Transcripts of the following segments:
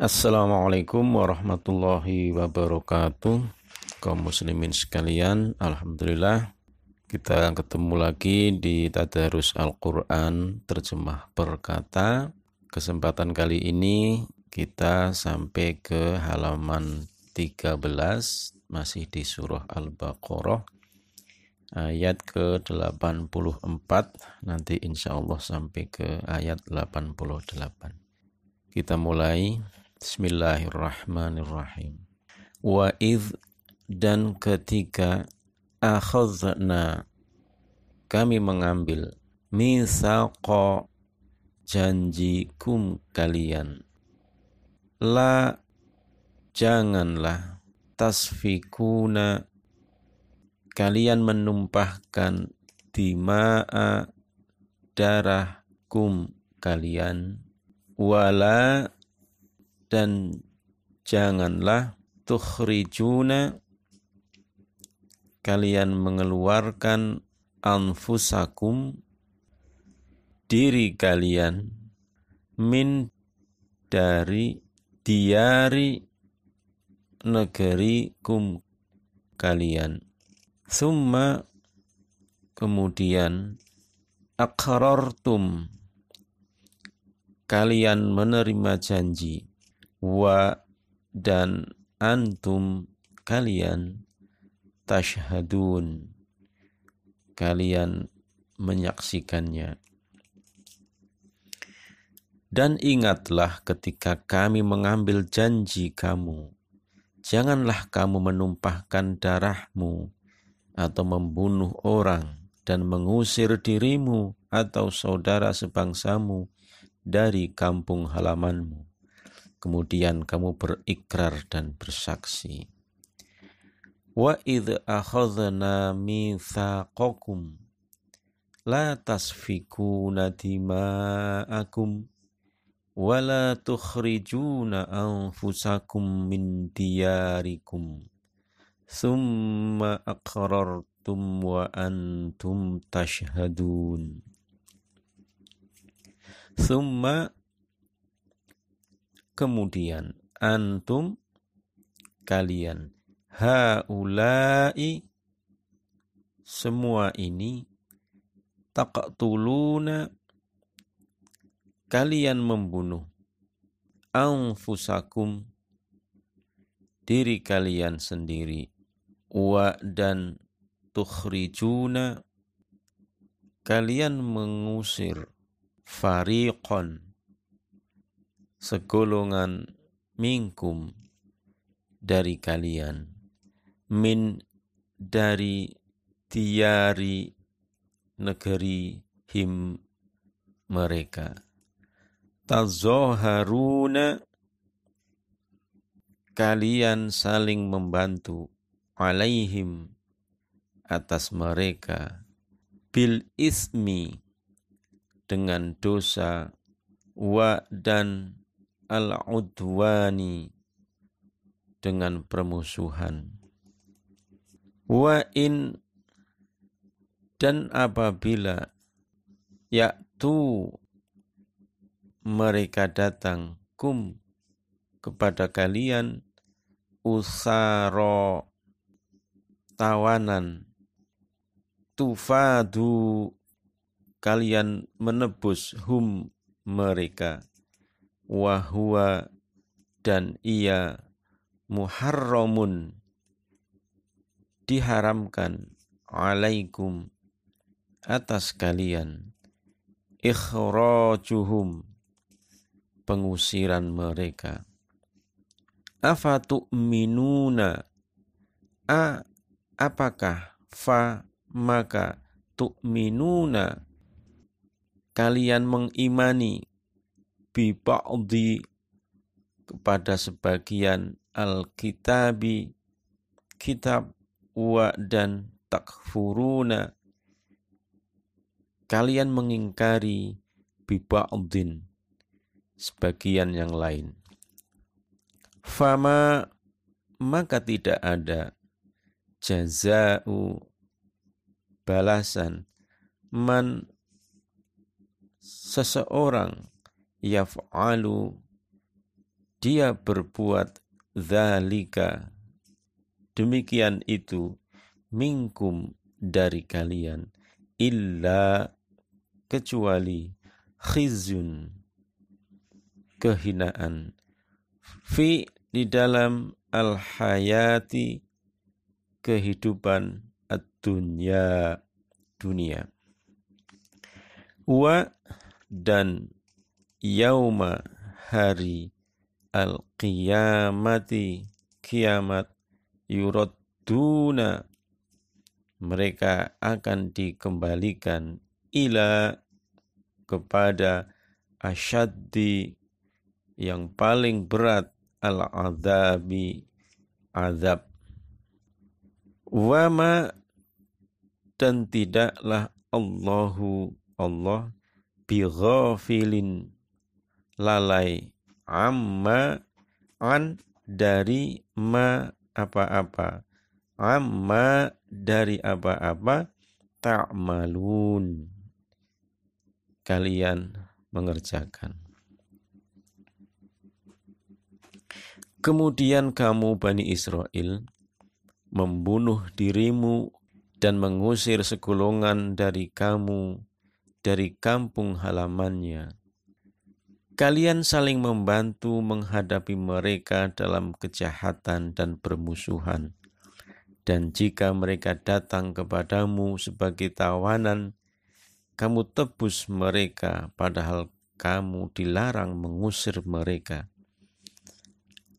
Assalamualaikum warahmatullahi wabarakatuh. Kaum muslimin sekalian Alhamdulillah kita ketemu lagi di Tadarus Al-Quran terjemah perkata kesempatan kali ini kita sampai ke halaman 13 masih di surah Al-Baqarah ayat ke-84 nanti insya Allah sampai ke ayat 88 kita mulai Bismillahirrahmanirrahim. Wa idh dan ketika akhadna kami mengambil misaqa janjikum kalian. La janganlah tasfikuna kalian menumpahkan dima'a darahkum kalian. Wala dan janganlah tukhrijuna kalian mengeluarkan anfusakum diri kalian min dari diari negeri kum kalian. Summa kemudian akrartum kalian menerima janji wa dan antum kalian tashhadun kalian menyaksikannya dan ingatlah ketika kami mengambil janji kamu janganlah kamu menumpahkan darahmu atau membunuh orang dan mengusir dirimu atau saudara sebangsamu dari kampung halamanmu. Kemudian kamu berikrar dan bersaksi. Wa idh akhadna mithaqakum la tasfikuna dima'akum wa la tukhrijuna anfusakum min diyarikum. Thumma aqrartum wa antum tashhadun. Thumma kemudian antum kalian. Haulai semua ini taqtuluna kalian membunuh anfusakum diri kalian sendiri. Wa dan tukhrijuna kalian mengusir fariqon segolongan mingkum dari kalian min dari tiari negeri him mereka. Tazoharuna kalian saling membantu alaihim atas mereka bil ismi dengan dosa wa dan al-udwani dengan permusuhan. Wa in dan apabila yaktu mereka datang kum kepada kalian usaro tawanan tufadu kalian menebus hum mereka wahua dan ia muharramun diharamkan alaikum atas kalian. Ikhrajuhum pengusiran mereka. Afatu'minuna a apakah fa maka tu'minuna kalian mengimani bi ba'di kepada sebagian al-kitabi kitab wa dan takfuruna. Kalian mengingkari biba'udin sebagian yang lain. Fama maka tidak ada. Jazau balasan. Man seseorang yaf'alu dia berbuat zalika demikian itu minkum dari kalian illa kecuali khizyun kehinaan. Fi di dalam al hayati kehidupan dunia dunia. Wa dan yauma hari al qiyamati kiamat yuraduna mereka akan dikembalikan ila kepada asyaddi yang paling berat al-adzabi azab. Wama dan tidaklah Allahu Allah bighafilin lalai. Amma an dari ma apa-apa. Amma dari apa-apa ta'malun. Kalian mengerjakan. Kemudian kamu Bani Israel membunuh dirimu dan mengusir segolongan dari kamu dari kampung halamannya Kalian saling membantu menghadapi mereka dalam kejahatan dan permusuhan. Dan jika mereka datang kepadamu sebagai tawanan, kamu tebus mereka, padahal kamu dilarang mengusir mereka.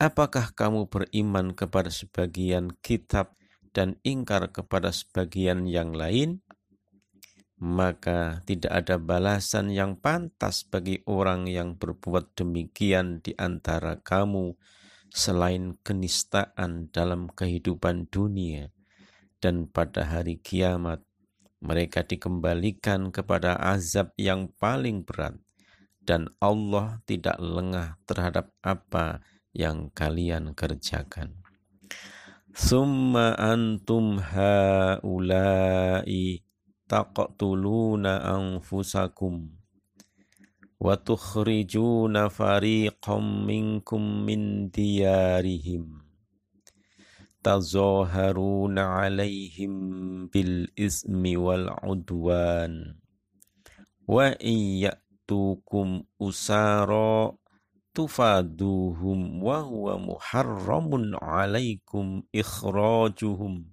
Apakah kamu beriman kepada sebagian kitab dan ingkar kepada sebagian yang lain? Maka tidak ada balasan yang pantas bagi orang yang berbuat demikian di antara kamu selain kenistaan dalam kehidupan dunia dan pada hari kiamat mereka dikembalikan kepada azab yang paling berat dan Allah tidak lengah terhadap apa yang kalian kerjakan. Summa antum haulai تقتلون أنفسكم وتخرجون فريقا منكم من ديارهم تظاهرون عليهم بالإثم والعدوان وإن يأتوكم أسارا تفادوهم وهو محرم عليكم إخراجهم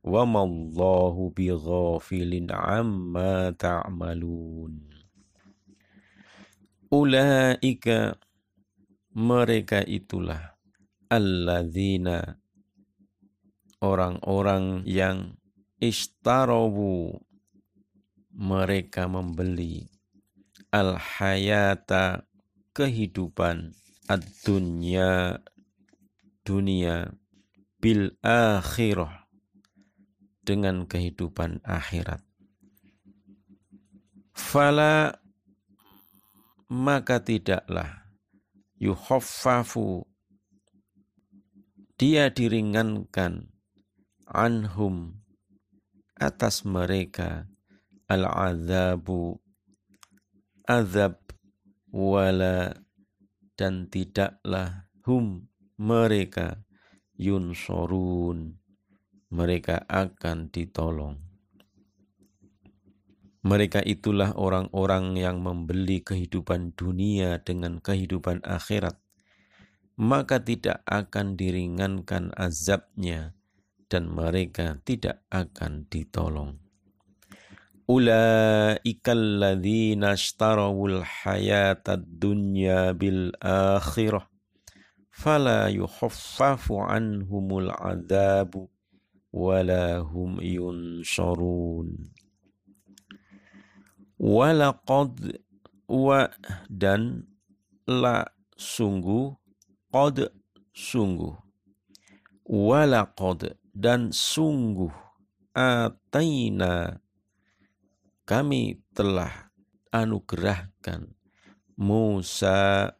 wa mallahu bighafilin amma ta'malun ulaika mereka itulah alladzina orang-orang yang istarawu mereka membeli al hayata kehidupan ad-dunya dunia bil akhirah dengan kehidupan akhirat. Fala maka tidaklah yuhaffafu dia diringankan anhum atas mereka al-azabu azab wala dan tidaklah hum mereka yunsorun mereka akan ditolong. Mereka itulah orang-orang yang membeli kehidupan dunia dengan kehidupan akhirat, maka tidak akan diringankan azabnya dan mereka tidak akan ditolong. Ulaika alladzina ishtarawul hayatad dunya bil akhirah fala anhumul wala hum yunsarun walaqad wa dan la sungguh qad sungguh. walaqad dan sungguh ataina kami telah anugerahkan Musa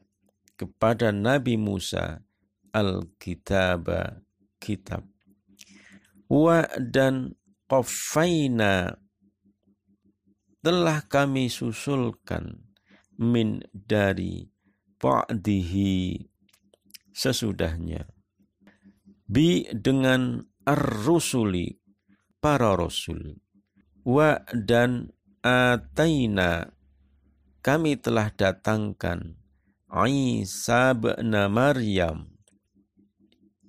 kepada Nabi Musa al-kitab kitab wa dan qafaina telah kami susulkan min dari ba'dihi sesudahnya. Bi dengan ar-rusuli para rasul. Wa dan ataina kami telah datangkan Isa bin Maryam.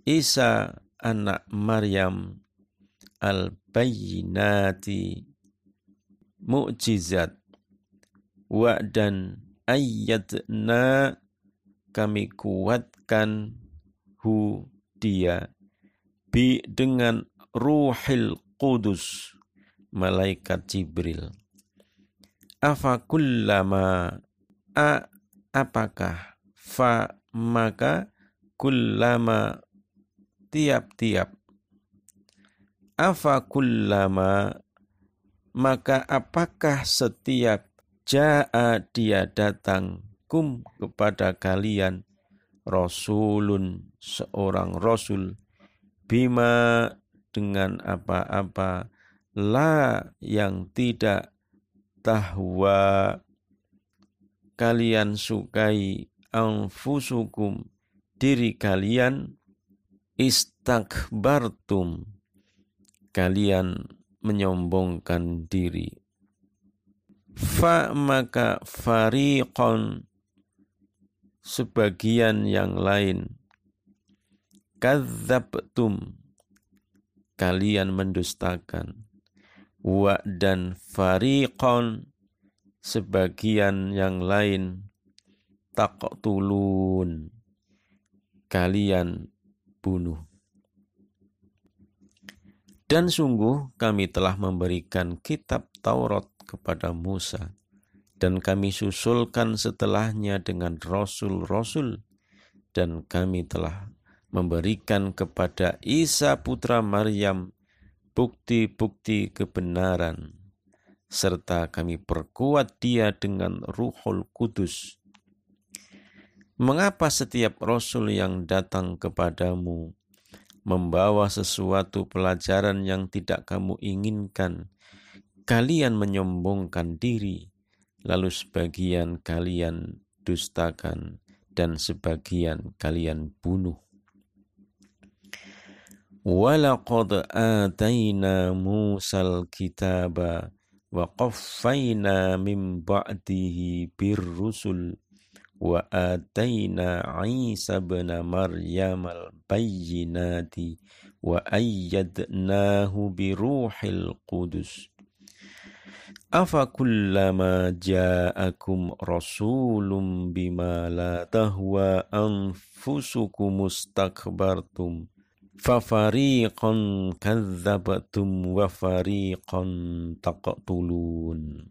Isa anak Maryam al-bayyinati mu'jizat. Wa dan ayyadna kami kuatkan hu dia. Bi dengan ruhil kudus malaikat Jibril. Afa kullama a apakah? Fa maka kullama tiap-tiap afa kullama maka apakah setiap jaa dia datang kum kepada kalian? Rasulun seorang rasul. Bima dengan apa-apa. La yang tidak tahwa. Kalian sukai anfusukum diri kalian. Istakbartum kalian menyombongkan diri. Fa maka fariqon sebagian yang lain. Kadzabtum kalian mendustakan. Wa dan fariqon sebagian yang lain. Taqtulun kalian bunuh dan sungguh kami telah memberikan kitab Taurat kepada Musa dan kami susulkan setelahnya dengan rasul-rasul dan kami telah memberikan kepada Isa putra Maryam bukti-bukti kebenaran, serta kami perkuat dia dengan ruhul kudus. Mengapa setiap rasul yang datang kepadamu membawa sesuatu pelajaran yang tidak kamu inginkan. Kalian menyombongkan diri, lalu sebagian kalian dustakan, dan sebagian kalian bunuh. Walaqad atayna Musal kitaba wa qaffayna min ba'dihi birrusul وآتينا عيسى بن مريم البينات وأيدناه بروح القدس أفكلما جاءكم رسول بما لا تهوى أنفسكم استكبرتم Fafariqan kadzabatum wa fariqan taqtulun.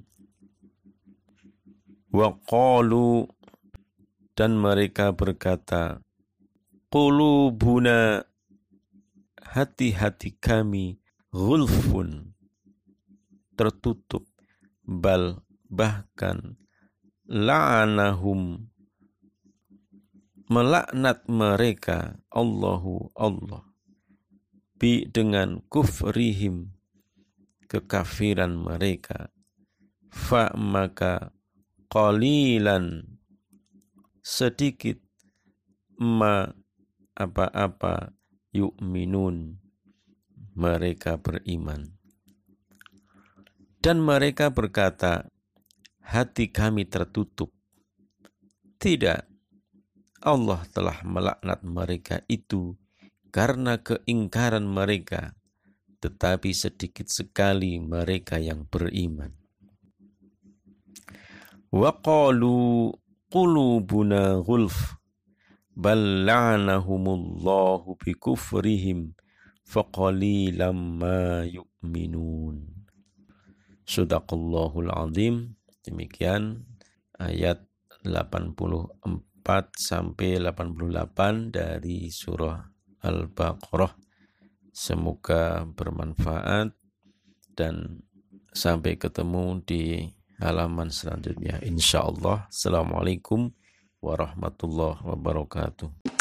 Dan mereka berkata, Qulubuna hati-hati kami gulfun tertutup. Bal bahkan la'anahum melaknat mereka Allahu Allah bi dengan kufrihim kekafiran mereka. Fa maka qalilan sedikit ma apa-apa yu'minun. Mereka beriman. Dan mereka berkata hati kami tertutup. Tidak Allah telah melaknat mereka itu karena keingkaran mereka, tetapi sedikit sekali mereka yang beriman. Wa qalu qulubuna ghulf bal la'anahumullahu bikufrihim faqalilam ma yu'minun. Sadaqallahul azim. Demikian ayat 84 sampai 88 dari surah Al-Baqarah Semoga bermanfaat dan sampai ketemu di halaman selanjutnya. Insya Allah. Assalamualaikum warahmatullahi wabarakatuh.